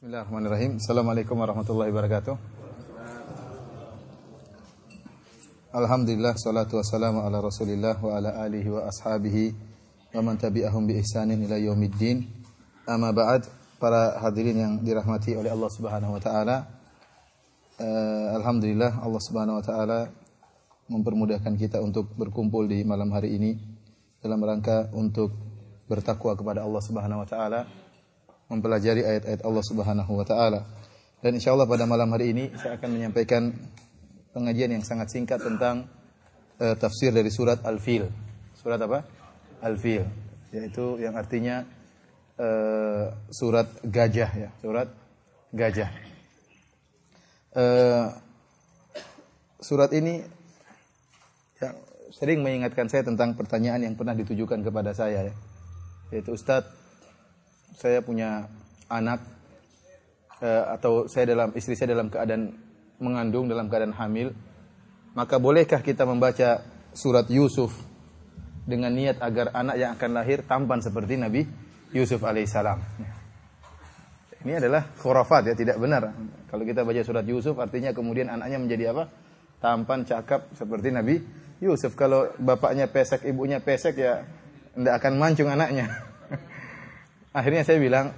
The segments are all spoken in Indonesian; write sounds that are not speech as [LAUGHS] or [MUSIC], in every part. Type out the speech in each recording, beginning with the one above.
Bismillahirrahmanirrahim. Assalamualaikum warahmatullahi wabarakatuh. Alhamdulillah salatu wassalamu ala Rasulillah wa ala alihi wa ashabihi wa man tabi'ahum bi ihsanin ila yaumiddin. Amma ba'd, para hadirin yang dirahmati oleh Allah Subhanahu wa taala. Uh, Alhamdulillah Allah Subhanahu wa taala mempermudahkan kita untuk berkumpul di malam hari ini dalam rangka untuk bertakwa kepada Allah Subhanahu wa taala mempelajari ayat-ayat Allah Subhanahu wa taala. Dan insyaallah pada malam hari ini saya akan menyampaikan pengajian yang sangat singkat tentang uh, tafsir dari surat Al-Fil. Surat apa? Al-Fil, yaitu yang artinya uh, surat gajah ya, surat gajah. Uh, surat ini yang sering mengingatkan saya tentang pertanyaan yang pernah ditujukan kepada saya ya. Yaitu Ustadz saya punya anak uh, atau saya dalam istri saya dalam keadaan mengandung dalam keadaan hamil, maka bolehkah kita membaca surat Yusuf dengan niat agar anak yang akan lahir tampan seperti Nabi Yusuf alaihissalam? Ini adalah khurafat ya, tidak benar. Kalau kita baca surat Yusuf artinya kemudian anaknya menjadi apa? Tampan, cakap seperti Nabi Yusuf. Kalau bapaknya pesek, ibunya pesek ya tidak akan mancung anaknya. Akhirnya saya bilang,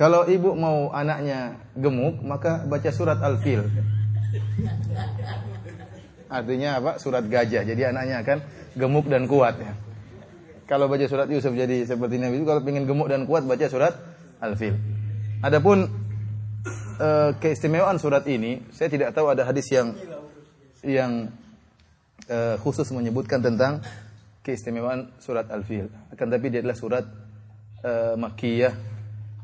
kalau ibu mau anaknya gemuk, maka baca surat Al-Fil. Artinya apa? Surat gajah. Jadi anaknya akan gemuk dan kuat ya. Kalau baca surat Yusuf jadi seperti Nabi itu, kalau ingin gemuk dan kuat baca surat Al-Fil. Adapun e, keistimewaan surat ini, saya tidak tahu ada hadis yang yang e, khusus menyebutkan tentang keistimewaan surat Al-Fil. Akan tapi dia adalah surat uh, Makkiyah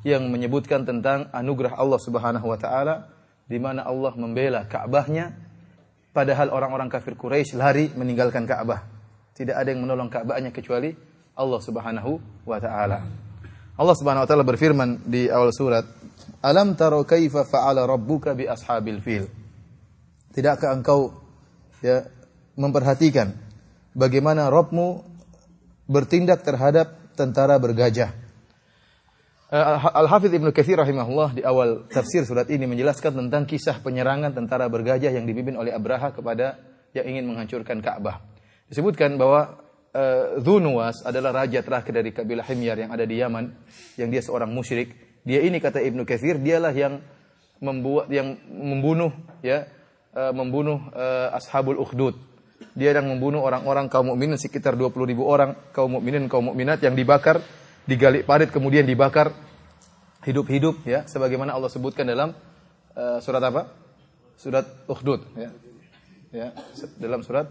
yang menyebutkan tentang anugerah Allah Subhanahu wa taala di mana Allah membela Ka'bahnya padahal orang-orang kafir Quraisy lari meninggalkan Ka'bah. Tidak ada yang menolong Ka'bahnya kecuali Allah Subhanahu wa taala. Allah Subhanahu wa taala berfirman di awal surat, "Alam taro kaifa fa'ala rabbuka bi ashabil fil?" Tidakkah engkau ya memperhatikan bagaimana Rabbmu bertindak terhadap tentara bergajah? Al-Hafidh Ibnu Katsir rahimahullah di awal tafsir surat ini menjelaskan tentang kisah penyerangan tentara bergajah yang dipimpin oleh Abraha kepada yang ingin menghancurkan Ka'bah. Disebutkan bahwa uh, Dhunuwas adalah raja terakhir dari kabilah Himyar yang ada di Yaman, yang dia seorang musyrik. Dia ini kata Ibnu Katsir, dialah yang membuat yang membunuh ya uh, membunuh uh, Ashabul Ukhdud. Dia yang membunuh orang-orang kaum mukminin sekitar 20 ribu orang kaum mukminin kaum mukminat yang dibakar digali parit kemudian dibakar hidup-hidup ya sebagaimana Allah sebutkan dalam uh, surat apa? Surat Ukhdud ya. Ya, dalam surat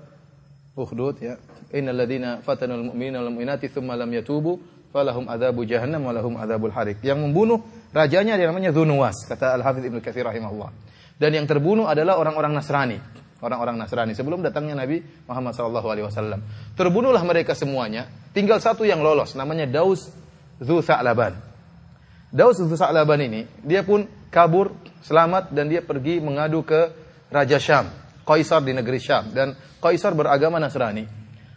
Ukhdud ya. Innal ladzina fatanul mu'minina wal mu'minati tsumma lam yatubu falahum adzabu jahannam wa lahum harik. Yang membunuh rajanya dia namanya Dzunuwas kata Al-Hafidz Ibnu Katsir rahimahullah. Dan yang terbunuh adalah orang-orang Nasrani orang-orang Nasrani sebelum datangnya Nabi Muhammad SAW. Terbunuhlah mereka semuanya. Tinggal satu yang lolos, namanya Daus Zu Sa'laban. Daus Zu Sa'laban ini, dia pun kabur, selamat dan dia pergi mengadu ke Raja Syam, Kaisar di negeri Syam dan Kaisar beragama Nasrani.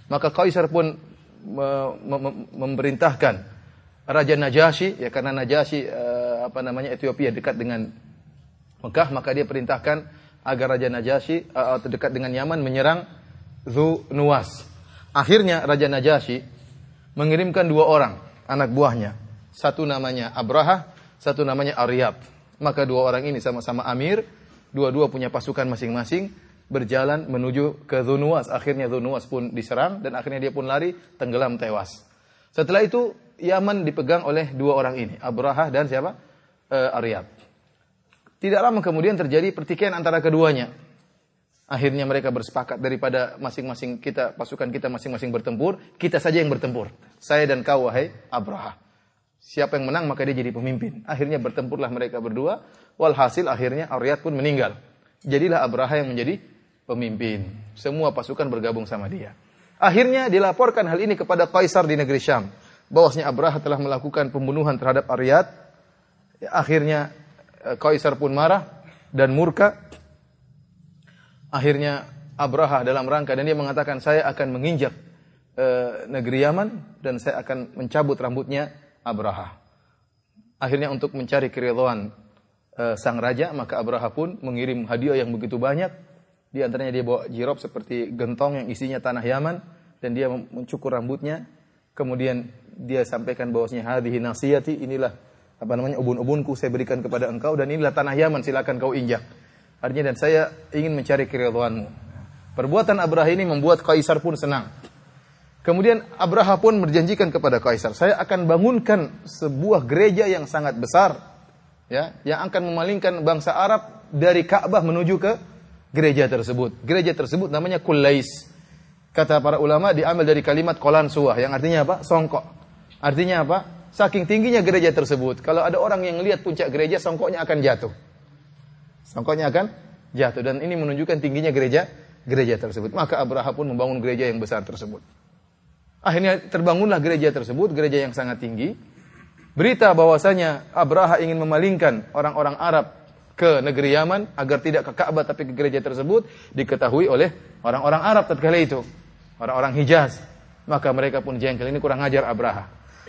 Maka Kaisar pun me me memerintahkan Raja Najasyi ya karena Najasyi uh, apa namanya Ethiopia dekat dengan Mekah maka dia perintahkan agar Raja Najasyi uh, dekat dengan Yaman menyerang Zu Nuwas. Akhirnya Raja Najasyi mengirimkan dua orang anak buahnya. Satu namanya Abraha, satu namanya Aryab. Maka dua orang ini sama-sama amir, dua-dua punya pasukan masing-masing, berjalan menuju ke Zunuwas. Akhirnya Zunuwas pun diserang dan akhirnya dia pun lari, tenggelam tewas. Setelah itu Yaman dipegang oleh dua orang ini, Abraha dan siapa? E, Aryab. Tidak lama kemudian terjadi pertikaian antara keduanya. Akhirnya mereka bersepakat daripada masing-masing kita, pasukan kita masing-masing bertempur, kita saja yang bertempur. Saya dan kau, wahai Abraha. Siapa yang menang maka dia jadi pemimpin. Akhirnya bertempurlah mereka berdua. Walhasil akhirnya Aryat pun meninggal. Jadilah Abraha yang menjadi pemimpin. Semua pasukan bergabung sama dia. Akhirnya dilaporkan hal ini kepada Kaisar di negeri Syam. Bahwasanya Abraha telah melakukan pembunuhan terhadap Aryat. Akhirnya Kaisar pun marah dan murka. Akhirnya Abraha dalam rangka dan dia mengatakan saya akan menginjak e, negeri Yaman dan saya akan mencabut rambutnya Abraha. Akhirnya untuk mencari keridhaan uh, sang raja, maka Abraha pun mengirim hadiah yang begitu banyak. Di antaranya dia bawa jirob seperti gentong yang isinya tanah Yaman dan dia mencukur rambutnya. Kemudian dia sampaikan bahwasanya hadhihi nasiyati inilah apa namanya ubun-ubunku saya berikan kepada engkau dan inilah tanah Yaman silakan kau injak. Artinya dan saya ingin mencari keridhaanmu. Perbuatan Abraha ini membuat Kaisar pun senang. Kemudian Abraha pun berjanjikan kepada Kaisar, saya akan bangunkan sebuah gereja yang sangat besar, ya, yang akan memalingkan bangsa Arab dari Ka'bah menuju ke gereja tersebut. Gereja tersebut namanya Kulais. Kata para ulama diambil dari kalimat kolan suah, yang artinya apa? Songkok. Artinya apa? Saking tingginya gereja tersebut, kalau ada orang yang lihat puncak gereja, songkoknya akan jatuh. Songkoknya akan jatuh dan ini menunjukkan tingginya gereja gereja tersebut. Maka Abraha pun membangun gereja yang besar tersebut. Akhirnya terbangunlah gereja tersebut, gereja yang sangat tinggi. Berita bahwasanya Abraha ingin memalingkan orang-orang Arab ke negeri Yaman agar tidak ke Ka'bah tapi ke gereja tersebut diketahui oleh orang-orang Arab tatkala itu, orang-orang Hijaz. Maka mereka pun jengkel ini kurang ajar Abraha.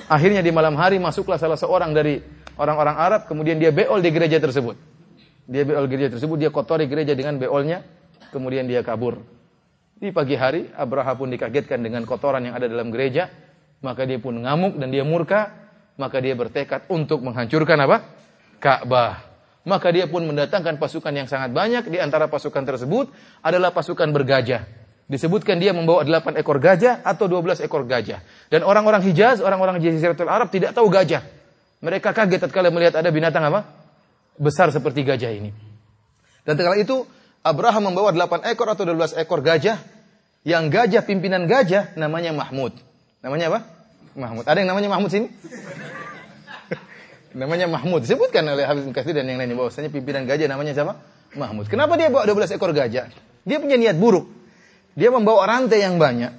Akhirnya di malam hari masuklah salah seorang dari orang-orang Arab kemudian dia beol di gereja tersebut. Dia beol gereja tersebut, dia kotori gereja dengan beolnya, kemudian dia kabur. Di pagi hari, Abraha pun dikagetkan dengan kotoran yang ada dalam gereja. Maka dia pun ngamuk dan dia murka. Maka dia bertekad untuk menghancurkan apa? Ka'bah. Maka dia pun mendatangkan pasukan yang sangat banyak. Di antara pasukan tersebut adalah pasukan bergajah. Disebutkan dia membawa 8 ekor gajah atau 12 ekor gajah. Dan orang-orang Hijaz, orang-orang Jaziratul Arab tidak tahu gajah. Mereka kaget tatkala melihat ada binatang apa? Besar seperti gajah ini. Dan tatkala itu Abraham membawa 8 ekor atau 12 ekor gajah. Yang gajah, pimpinan gajah namanya Mahmud. Namanya apa? Mahmud. Ada yang namanya Mahmud sini? [LAUGHS] namanya Mahmud. Disebutkan oleh Habib Katsir dan yang lainnya bahwasanya pimpinan gajah namanya siapa? Mahmud. Kenapa dia bawa 12 ekor gajah? Dia punya niat buruk. Dia membawa rantai yang banyak.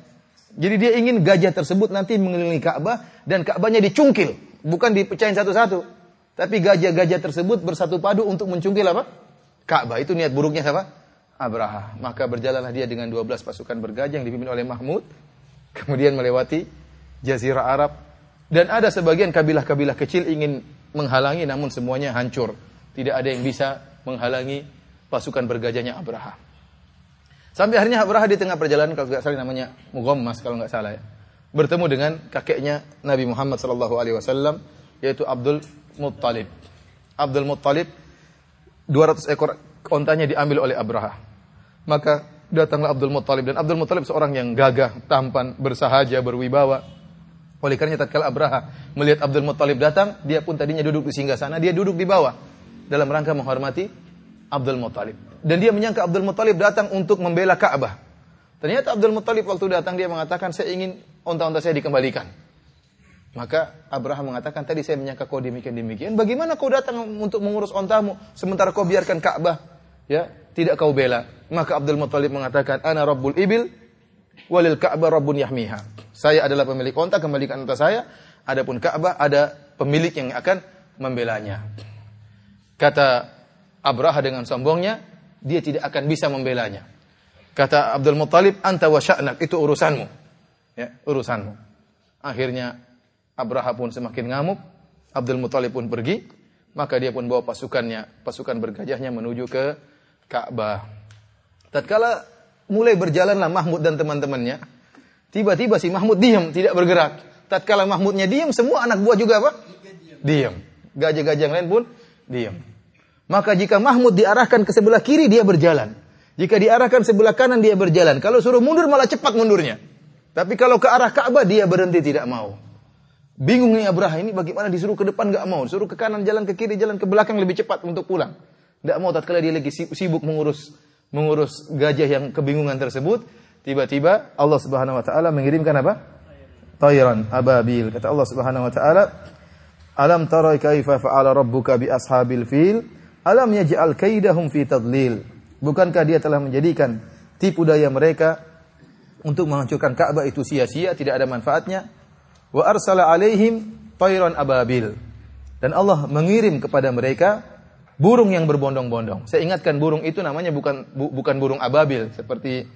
Jadi dia ingin gajah tersebut nanti mengelilingi Ka'bah dan Ka'bahnya dicungkil, bukan dipecahin satu-satu. Tapi gajah-gajah tersebut bersatu padu untuk mencungkil apa? Ka'bah. Itu niat buruknya siapa? Abraha. Maka berjalanlah dia dengan 12 pasukan bergajah yang dipimpin oleh Mahmud. Kemudian melewati Jazirah Arab. Dan ada sebagian kabilah-kabilah kecil ingin menghalangi namun semuanya hancur. Tidak ada yang bisa menghalangi pasukan bergajahnya Abraha. Sampai akhirnya Abraha di tengah perjalanan kalau tidak salah namanya Mughammas kalau nggak salah ya. Bertemu dengan kakeknya Nabi Muhammad wasallam yaitu Abdul Muttalib. Abdul Muttalib 200 ekor ontanya diambil oleh Abraha. Maka datanglah Abdul Muttalib dan Abdul Muttalib seorang yang gagah, tampan, bersahaja, berwibawa. Oleh karena tatkala Abraha melihat Abdul Muttalib datang, dia pun tadinya duduk di singgah sana, dia duduk di bawah dalam rangka menghormati Abdul Muttalib. Dan dia menyangka Abdul Muttalib datang untuk membela Ka'bah. Ternyata Abdul Muttalib waktu datang dia mengatakan saya ingin onta-onta saya dikembalikan. Maka Abraham mengatakan, tadi saya menyangka kau demikian-demikian. Bagaimana kau datang untuk mengurus ontamu, sementara kau biarkan Ka'bah? Ya, tidak kau bela. Maka Abdul Muttalib mengatakan, Ana Rabbul Ibil, walil Ka'bah Rabbun Yahmiha. Saya adalah pemilik onta, kembalikan onta saya. Adapun Ka'bah, ada pemilik yang akan membelanya. Kata Abraha dengan sombongnya, dia tidak akan bisa membelanya. Kata Abdul Muttalib, anta wa sya'nak, itu urusanmu. Ya, urusanmu. Akhirnya Abraha pun semakin ngamuk, Abdul Muthalib pun pergi, maka dia pun bawa pasukannya, pasukan bergajahnya menuju ke Ka'bah. Tatkala mulai berjalanlah Mahmud dan teman-temannya, tiba-tiba si Mahmud diam, tidak bergerak. Tatkala Mahmudnya diam, semua anak buah juga apa? Diam. Gajah-gajah lain pun diam. Maka jika Mahmud diarahkan ke sebelah kiri, dia berjalan. Jika diarahkan sebelah kanan, dia berjalan. Kalau suruh mundur, malah cepat mundurnya. Tapi kalau ke arah Ka'bah, dia berhenti tidak mau. Bingung nih Abraha ini bagaimana disuruh ke depan nggak mau, suruh ke kanan jalan ke kiri jalan ke belakang lebih cepat untuk pulang. Nggak mau tatkala dia lagi sibuk mengurus mengurus gajah yang kebingungan tersebut, tiba-tiba Allah Subhanahu wa taala mengirimkan apa? Tayran ababil. Kata Allah Subhanahu wa taala, "Alam tara kaifa fa'ala rabbuka bi ashabil fil? Alam yaj'al kaidahum fi tadlil?" Bukankah dia telah menjadikan tipu daya mereka untuk menghancurkan Ka'bah itu sia-sia, tidak ada manfaatnya? Wa arsala alaihim tayran ababil. Dan Allah mengirim kepada mereka burung yang berbondong-bondong. Saya ingatkan burung itu namanya bukan bu, bukan burung ababil seperti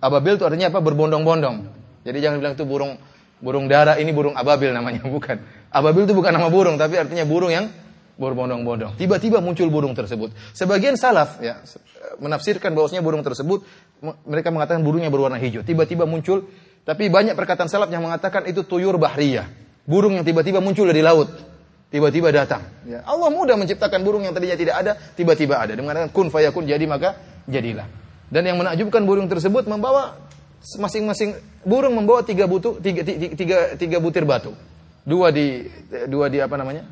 ababil itu artinya apa? berbondong-bondong. Jadi jangan bilang itu burung burung dara ini burung ababil namanya [LAUGHS] bukan. Ababil itu bukan nama burung tapi artinya burung yang berbondong-bondong. Tiba-tiba muncul burung tersebut. Sebagian salaf ya menafsirkan bahwasanya burung tersebut mereka mengatakan burungnya berwarna hijau. Tiba-tiba muncul tapi banyak perkataan salaf yang mengatakan itu tuyur bahriyah. Burung yang tiba-tiba muncul dari laut. Tiba-tiba datang. Ya. Allah mudah menciptakan burung yang tadinya tidak ada, tiba-tiba ada. Dia mengatakan kun fayakun jadi maka jadilah. Dan yang menakjubkan burung tersebut membawa masing-masing burung membawa tiga, butu, tiga, tiga, tiga, tiga butir batu. Dua di dua di apa namanya?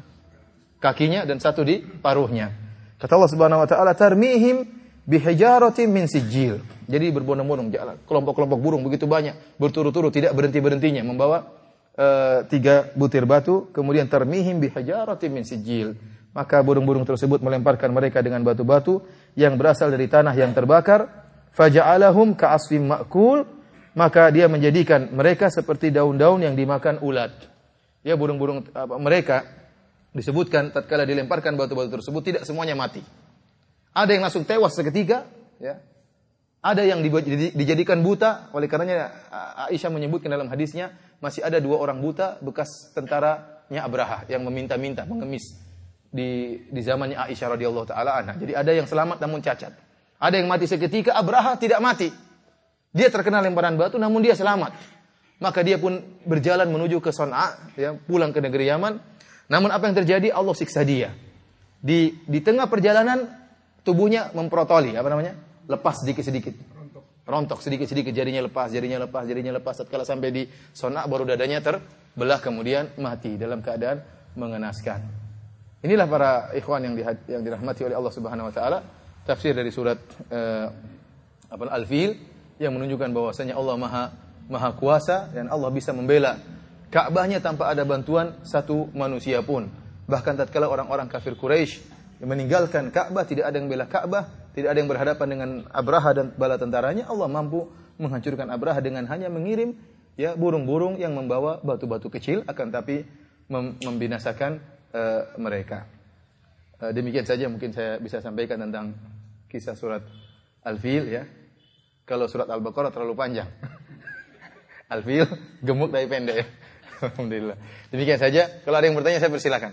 kakinya dan satu di paruhnya. Kata Allah Subhanahu wa taala tarmihim bihijaratin min sijil. Jadi berbondong-bondong jalan. Kelompok-kelompok burung begitu banyak berturut-turut tidak berhenti-berhentinya membawa uh, tiga butir batu kemudian tarmihim bihijaratin min sijil. Maka burung-burung tersebut melemparkan mereka dengan batu-batu yang berasal dari tanah yang terbakar faja'alahum ka'asfim ma'kul maka dia menjadikan mereka seperti daun-daun yang dimakan ulat. Ya burung-burung mereka disebutkan tatkala dilemparkan batu-batu tersebut tidak semuanya mati. Ada yang langsung tewas seketika, ya. Ada yang dijadikan buta, oleh karenanya Aisyah menyebutkan dalam hadisnya masih ada dua orang buta bekas tentaranya Abraha yang meminta-minta, mengemis di di zamannya Aisyah radhiyallahu taala anha. Jadi ada yang selamat namun cacat. Ada yang mati seketika, Abraha tidak mati. Dia terkena lemparan batu namun dia selamat. Maka dia pun berjalan menuju ke Son'a, ya, pulang ke negeri Yaman. Namun apa yang terjadi? Allah siksa dia. Di di tengah perjalanan tubuhnya memprotoli, apa namanya? Lepas sedikit-sedikit. Rontok sedikit-sedikit jarinya lepas, jarinya lepas, jarinya lepas. Setelah sampai di Son'a baru dadanya terbelah kemudian mati dalam keadaan mengenaskan. Inilah para ikhwan yang, yang dirahmati oleh Allah Subhanahu wa taala tafsir dari surat uh, apa Al-Fil yang menunjukkan bahwasanya Allah Maha Maha Kuasa dan Allah bisa membela Ka'bahnya tanpa ada bantuan satu manusia pun. Bahkan tatkala orang-orang kafir Quraisy meninggalkan Ka'bah, tidak ada yang bela Ka'bah, tidak ada yang berhadapan dengan Abraha dan bala tentaranya, Allah mampu menghancurkan Abraha dengan hanya mengirim ya burung-burung yang membawa batu-batu kecil akan tapi mem membinasakan uh, mereka. Uh, demikian saja mungkin saya bisa sampaikan tentang kisah surat Al-Fil ya. Kalau surat Al-Baqarah terlalu panjang. [LAUGHS] Al-Fil gemuk tapi pendek ya. [LAUGHS] Alhamdulillah. Demikian saja. Kalau ada yang bertanya saya persilakan.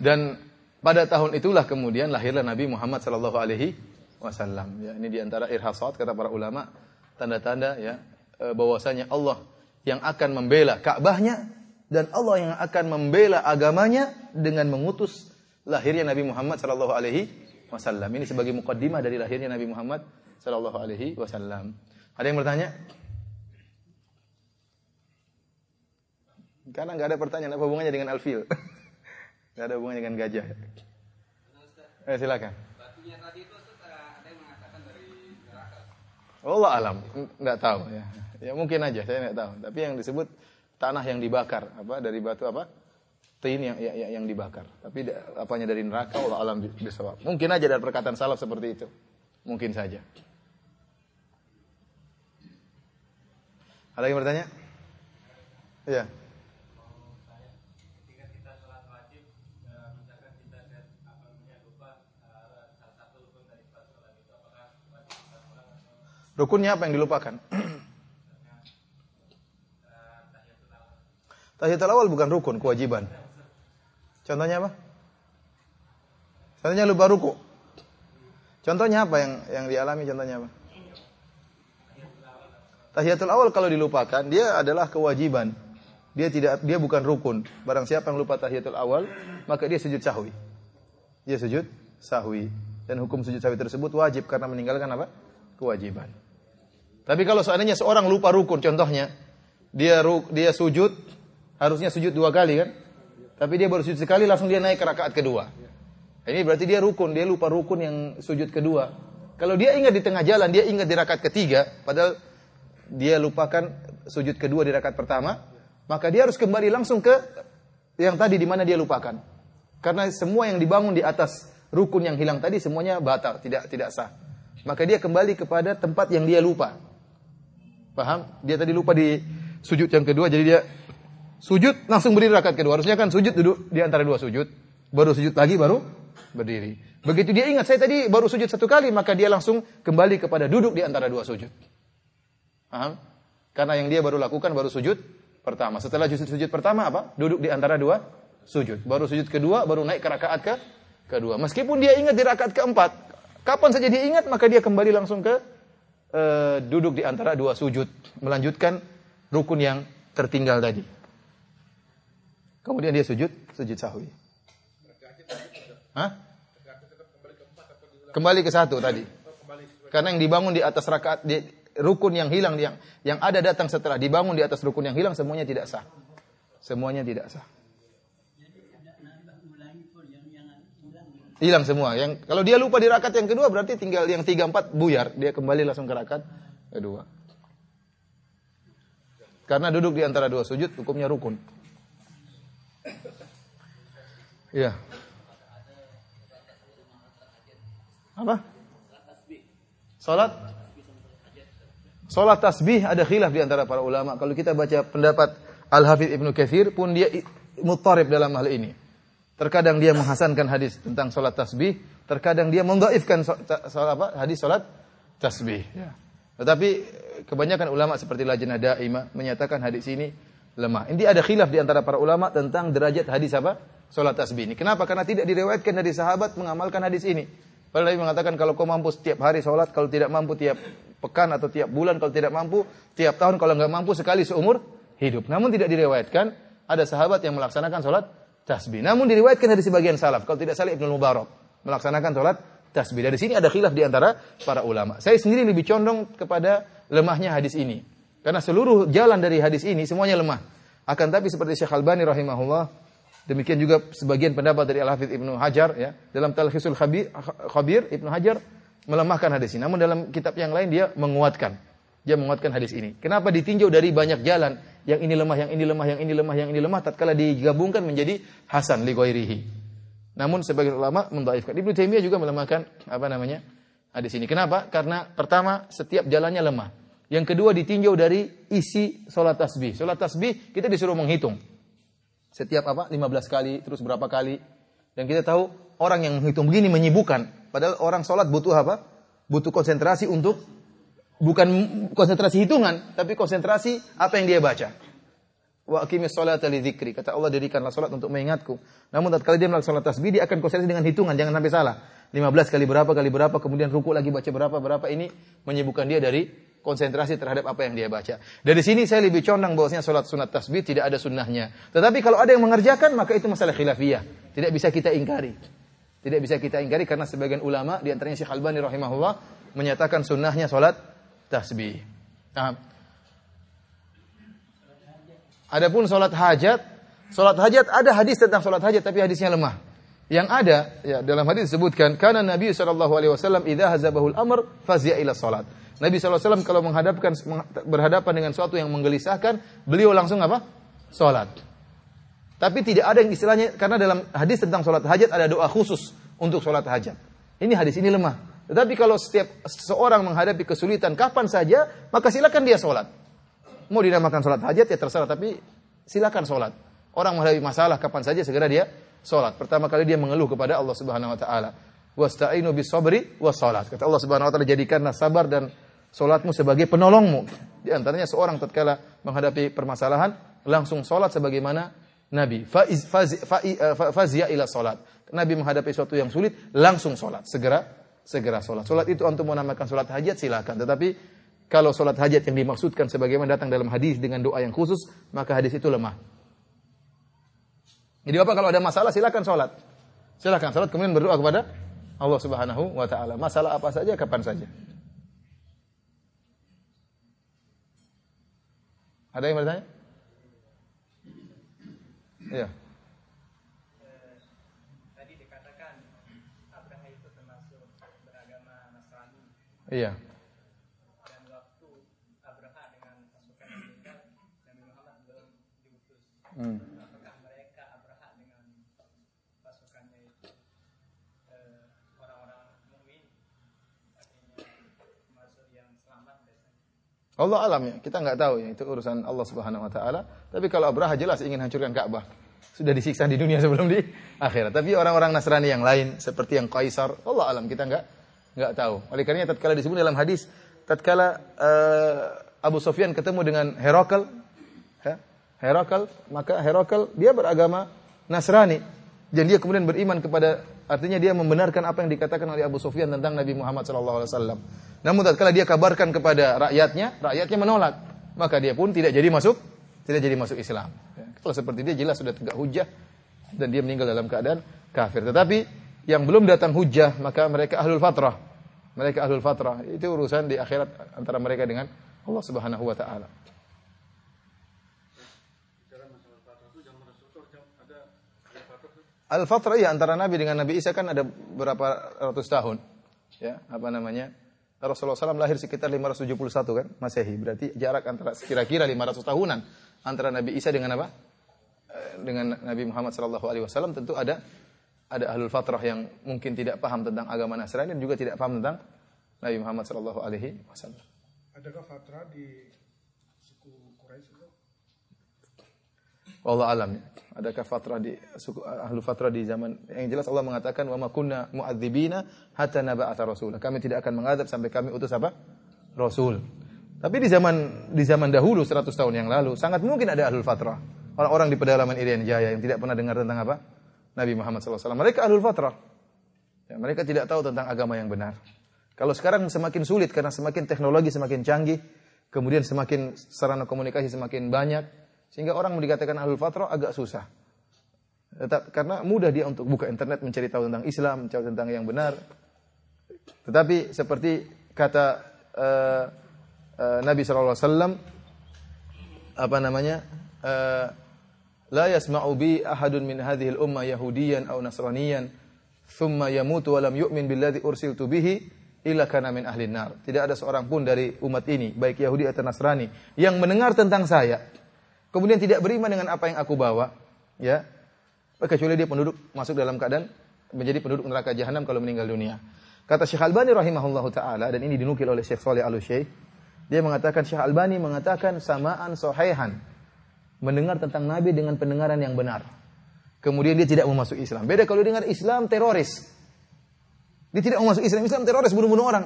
Dan pada tahun itulah kemudian lahirlah Nabi Muhammad sallallahu alaihi wasallam. Ya, ini di antara irhasat kata para ulama, tanda-tanda ya e, bahwasanya Allah yang akan membela Ka'bahnya dan Allah yang akan membela agamanya dengan mengutus lahirnya Nabi Muhammad sallallahu alaihi wasallam. Ini sebagai mukaddimah dari lahirnya Nabi Muhammad sallallahu alaihi wasallam. Ada yang bertanya? Karena nggak ada pertanyaan apa hubungannya dengan alfil. [LAUGHS] Nggak ada hubungannya dengan gajah. Eh silakan. Allah alam, nggak tahu ya. Ya mungkin aja, saya nggak tahu. Tapi yang disebut tanah yang dibakar apa dari batu apa tin yang yang, yang dibakar tapi apanya dari neraka Allah alam bisawab mungkin aja dari perkataan salaf seperti itu mungkin saja ada yang bertanya ya Rukunnya apa yang dilupakan? [CLEARS THROAT] Tahiyatul awal bukan rukun, kewajiban. Contohnya apa? Contohnya lupa ruku. Contohnya apa yang yang dialami contohnya apa? Tahiyatul awal kalau dilupakan dia adalah kewajiban. Dia tidak dia bukan rukun. Barang siapa yang lupa tahiyatul awal, maka dia sujud sahwi. Dia sujud sahwi. Dan hukum sujud sahwi tersebut wajib karena meninggalkan apa? Kewajiban. Tapi kalau seandainya seorang lupa rukun, contohnya dia dia sujud harusnya sujud dua kali kan? Tapi dia baru sujud sekali langsung dia naik ke rakaat kedua. Ini berarti dia rukun, dia lupa rukun yang sujud kedua. Kalau dia ingat di tengah jalan, dia ingat di rakaat ketiga, padahal dia lupakan sujud kedua di rakaat pertama, maka dia harus kembali langsung ke yang tadi di mana dia lupakan. Karena semua yang dibangun di atas rukun yang hilang tadi semuanya batal, tidak tidak sah. Maka dia kembali kepada tempat yang dia lupa. Paham? Dia tadi lupa di sujud yang kedua, jadi dia Sujud langsung berdiri rakaat kedua. Harusnya kan sujud duduk di antara dua sujud. Baru sujud lagi baru berdiri. Begitu dia ingat saya tadi baru sujud satu kali maka dia langsung kembali kepada duduk di antara dua sujud. Paham? Karena yang dia baru lakukan baru sujud pertama. Setelah sujud pertama apa? Duduk di antara dua sujud. Baru sujud kedua, baru naik ke rakaat ke kedua. Meskipun dia ingat di rakaat keempat, kapan saja dia ingat maka dia kembali langsung ke uh, duduk di antara dua sujud, melanjutkan rukun yang tertinggal tadi. Kemudian dia sujud, sujud sahwi. Hah? Kembali ke satu tadi. Karena yang dibangun di atas rakaat di rukun yang hilang yang yang ada datang setelah dibangun di atas rukun yang hilang semuanya tidak sah. Semuanya tidak sah. Hilang semua. Yang kalau dia lupa di rakaat yang kedua berarti tinggal yang tiga empat buyar. Dia kembali langsung ke rakaat kedua. Karena duduk di antara dua sujud hukumnya rukun. Iya. Apa? Salat Salat tasbih ada khilaf di antara para ulama. Kalau kita baca pendapat Al-Hafidh Ibnu Katsir pun dia mutarib dalam hal ini. Terkadang dia menghasankan hadis tentang salat tasbih, terkadang dia mendhaifkan apa? hadis salat tasbih. Ya. Tetapi kebanyakan ulama seperti Lajnah Daimah menyatakan hadis ini lemah. Ini ada khilaf di antara para ulama tentang derajat hadis apa? Salat tasbih ini. Kenapa? Karena tidak diriwayatkan dari sahabat mengamalkan hadis ini. Padahal Nabi mengatakan kalau kau mampu setiap hari sholat, kalau tidak mampu tiap pekan atau tiap bulan, kalau tidak mampu tiap tahun, kalau nggak mampu sekali seumur hidup. Namun tidak direwayatkan ada sahabat yang melaksanakan sholat tasbih. Namun diriwayatkan dari sebagian salaf. Kalau tidak salah Ibnu Mubarak melaksanakan sholat tasbih. Dari sini ada khilaf di antara para ulama. Saya sendiri lebih condong kepada lemahnya hadis ini. Karena seluruh jalan dari hadis ini semuanya lemah. Akan tapi seperti Syekh Albani rahimahullah Demikian juga sebagian pendapat dari Al-Hafidh Ibnu Hajar ya, dalam Talkhisul Khabir, Khabir Ibnu Hajar melemahkan hadis ini. Namun dalam kitab yang lain dia menguatkan. Dia menguatkan hadis ini. Kenapa ditinjau dari banyak jalan? Yang ini lemah, yang ini lemah, yang ini lemah, yang ini lemah tatkala digabungkan menjadi hasan li ghairihi. Namun sebagian ulama mendhaifkan. Ibnu Taimiyah juga melemahkan apa namanya? hadis ini. Kenapa? Karena pertama setiap jalannya lemah. Yang kedua ditinjau dari isi sholat tasbih. Sholat tasbih kita disuruh menghitung. Setiap apa? 15 kali, terus berapa kali. Dan kita tahu orang yang menghitung begini menyibukkan. Padahal orang sholat butuh apa? Butuh konsentrasi untuk bukan konsentrasi hitungan, tapi konsentrasi apa yang dia baca. Wa aqimis sholata li. Kata Allah dirikanlah salat untuk mengingatku. Namun tatkala dia melakukan salat tasbih dia akan konsentrasi dengan hitungan, jangan sampai salah. 15 kali berapa kali berapa kemudian ruku lagi baca berapa berapa ini menyibukkan dia dari konsentrasi terhadap apa yang dia baca. Dari sini saya lebih condong bahwasanya salat sunat tasbih tidak ada sunnahnya. Tetapi kalau ada yang mengerjakan maka itu masalah khilafiyah. Tidak bisa kita ingkari. Tidak bisa kita ingkari karena sebagian ulama di antaranya Syekh Albani rahimahullah menyatakan sunnahnya salat tasbih. Nah, Adapun salat hajat, salat hajat ada hadis tentang salat hajat tapi hadisnya lemah. Yang ada ya dalam hadis disebutkan karena Nabi sallallahu alaihi hazabahul amr fazia ila salat. Nabi SAW kalau menghadapkan berhadapan dengan sesuatu yang menggelisahkan, beliau langsung apa? Salat. Tapi tidak ada yang istilahnya karena dalam hadis tentang salat hajat ada doa khusus untuk salat hajat. Ini hadis ini lemah. Tetapi kalau setiap seorang menghadapi kesulitan kapan saja, maka silakan dia salat. Mau dinamakan salat hajat ya terserah, tapi silakan salat. Orang menghadapi masalah kapan saja segera dia salat. Pertama kali dia mengeluh kepada Allah Subhanahu wa taala. Wasta'inu bis sabri was salat. Kata Allah Subhanahu wa taala jadikanlah sabar dan Solatmu sebagai penolongmu. Di antaranya seorang tatkala menghadapi permasalahan langsung solat sebagaimana Nabi. Faiz, faz, eh, fazia ila solat. Nabi menghadapi sesuatu yang sulit langsung solat. Segera segera solat. Solat itu untuk menamakan solat hajat silakan. Tetapi kalau solat hajat yang dimaksudkan sebagaimana datang dalam hadis dengan doa yang khusus, maka hadis itu lemah. Jadi apa kalau ada masalah silakan solat. Silakan solat kemudian berdoa kepada Allah Subhanahu wa taala. Masalah apa saja kapan saja. Ada yang bertanya? Iya. Tadi dikatakan Abraha itu termasuk beragama Nasrani. Iya. Dan waktu Abraha dengan pasukan meninggal, Nabi Muhammad belum diutus. Hmm. Apakah mereka Abraha dengan pasukannya itu eh, orang-orang mukmin artinya termasuk yang selamat biasanya? Allah alam ya, kita nggak tahu ya, itu urusan Allah Subhanahu wa taala. Tapi kalau Abraha jelas ingin hancurkan Ka'bah. Sudah disiksa di dunia sebelum di akhirat. Tapi orang-orang Nasrani yang lain seperti yang Kaisar, Allah alam kita nggak nggak tahu. Oleh karenanya tatkala disebut dalam hadis, tatkala uh, Abu Sufyan ketemu dengan Herakl, ya, Herakl, maka Herakl dia beragama Nasrani dan dia kemudian beriman kepada artinya dia membenarkan apa yang dikatakan oleh Abu Sufyan tentang Nabi Muhammad sallallahu alaihi wasallam. Namun tatkala dia kabarkan kepada rakyatnya, rakyatnya menolak. Maka dia pun tidak jadi masuk tidak jadi masuk Islam. Ya, Kalau seperti dia jelas sudah tegak hujah dan dia meninggal dalam keadaan kafir. Tetapi yang belum datang hujah maka mereka ahlul fatrah. Mereka ahlul fatrah. Itu urusan di akhirat antara mereka dengan Allah Subhanahu wa taala. Al-fatrah ya antara Nabi dengan Nabi Isa kan ada berapa ratus tahun. Ya, apa namanya? Rasulullah SAW lahir sekitar 571 kan, Masehi. Berarti jarak antara kira-kira 500 tahunan antara Nabi Isa dengan apa? Eh, Dengan Nabi Muhammad wasallam tentu ada ada ahlul fatrah yang mungkin tidak paham tentang agama Nasrani dan juga tidak paham tentang Nabi Muhammad sallallahu alaihi wasallam. Adakah Fatra di suku Quraisy itu? Wallah alam. Adakah fatrah di suku ahlu fatrah di zaman yang jelas Allah mengatakan wa ma kunna mu'adzibina hatta naba'atha rasula. Kami tidak akan mengadab sampai kami utus apa? Rasul. Tapi di zaman di zaman dahulu 100 tahun yang lalu sangat mungkin ada ahlul fatrah. Orang-orang di pedalaman Irian Jaya yang tidak pernah dengar tentang apa? Nabi Muhammad SAW. Mereka ahlul fatrah. Ya, mereka tidak tahu tentang agama yang benar. Kalau sekarang semakin sulit karena semakin teknologi semakin canggih, kemudian semakin sarana komunikasi semakin banyak, sehingga orang mau dikatakan ahlul fatrah agak susah. Tetap, karena mudah dia untuk buka internet mencari tahu tentang Islam, mencari tentang yang benar. Tetapi seperti kata eh, eh, Nabi SAW, apa namanya? eh, yasma'u bi ahadun min hadhihi al-umma yahudiyan aw nasraniyan thumma yamutu wa lam yu'min billadhi ursiltu bihi illa kana min ahli nar. Tidak ada seorang pun dari umat ini, baik Yahudi atau Nasrani, yang mendengar tentang saya, kemudian tidak beriman dengan apa yang aku bawa, ya, kecuali dia penduduk masuk dalam keadaan menjadi penduduk neraka jahanam kalau meninggal dunia. Kata Syekh Albani rahimahullahu taala dan ini dinukil oleh Syekh Saleh Al-Syekh, dia mengatakan Syekh Albani mengatakan samaan sohaihan mendengar tentang Nabi dengan pendengaran yang benar. Kemudian dia tidak mau masuk Islam. Beda kalau dengar Islam teroris. Dia tidak mau masuk Islam, Islam teroris bunuh-bunuh orang.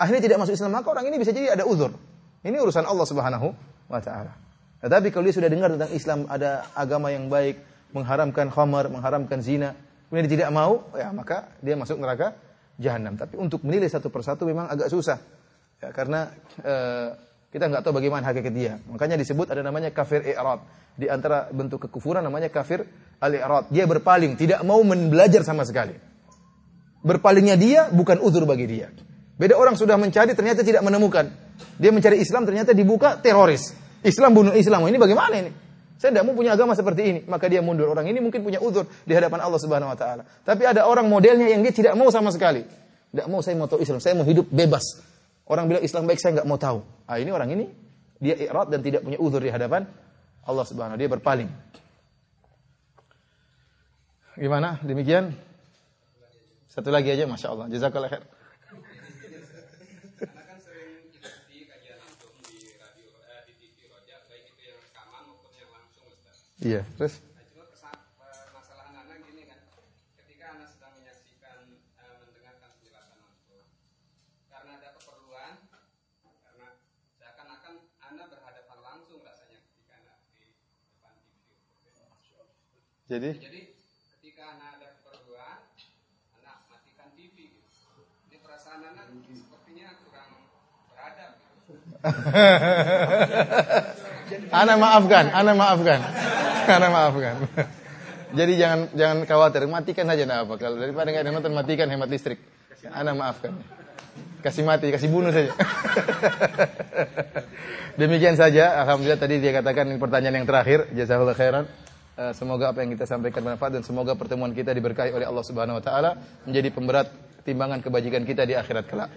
Akhirnya tidak masuk Islam, maka orang ini bisa jadi ada uzur. Ini urusan Allah Subhanahu wa taala. Tetapi kalau dia sudah dengar tentang Islam ada agama yang baik, mengharamkan khamar, mengharamkan zina, kemudian dia tidak mau, ya maka dia masuk neraka jahanam. Tapi untuk menilai satu persatu memang agak susah. Ya, karena eh, kita nggak tahu bagaimana hakikat dia. Makanya disebut ada namanya kafir i'rad. Di antara bentuk kekufuran namanya kafir al-i'rad. Dia berpaling, tidak mau belajar sama sekali. Berpalingnya dia bukan uzur bagi dia. Beda orang sudah mencari ternyata tidak menemukan. Dia mencari Islam ternyata dibuka teroris. Islam bunuh Islam. Ini bagaimana ini? Saya tidak mau punya agama seperti ini. Maka dia mundur. Orang ini mungkin punya uzur di hadapan Allah Subhanahu wa taala. Tapi ada orang modelnya yang dia tidak mau sama sekali. Tidak mau saya mau tahu Islam, saya mau hidup bebas. Orang bilang Islam baik, saya nggak mau tahu. Ah ini orang ini dia irat dan tidak punya uzur di hadapan Allah Subhanahu dia berpaling. Gimana? Demikian. Satu lagi aja, masya Allah. Jazakallah khair. Karena kan sering ikuti kajian langsung di radio, eh, di TV Roja, baik itu yang rekaman maupun yang langsung Ustaz. Iya, terus Nah, cuma kesa- eh, masalah anak gini kan, ketika anak sedang menyaksikan, eh, mendengarkan penjelasan langsung, karena ada keperluan, karena seakan-akan anak berhadapan langsung rasanya ketika anak di depan TV. Jadi Jadi ketika anak ada keperluan, anak matikan TV. Gitu. Ini perasaan anak sepertinya kurang beradab. Gitu. [LAUGHS] Ana maafkan, ana maafkan. [LAUGHS] Ana maafkan. [LAUGHS] Jadi jangan jangan khawatir, matikan saja enggak apa. Kalau daripada nggak nonton matikan hemat listrik. Ana maafkan. Kasih mati, kasih bunuh saja. Demikian saja. Alhamdulillah tadi dia katakan pertanyaan yang terakhir. Jazakallahu khairan. Eh, Semoga apa yang kita sampaikan bermanfaat dan semoga pertemuan kita diberkahi oleh Allah Subhanahu wa taala menjadi pemberat timbangan kebajikan kita di akhirat kelak.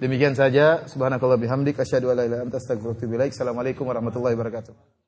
Demikian saja. Subhanakallah bihamdik asyhadu an la ilaha illa anta astaghfiruka. Assalamualaikum warahmatullahi wabarakatuh.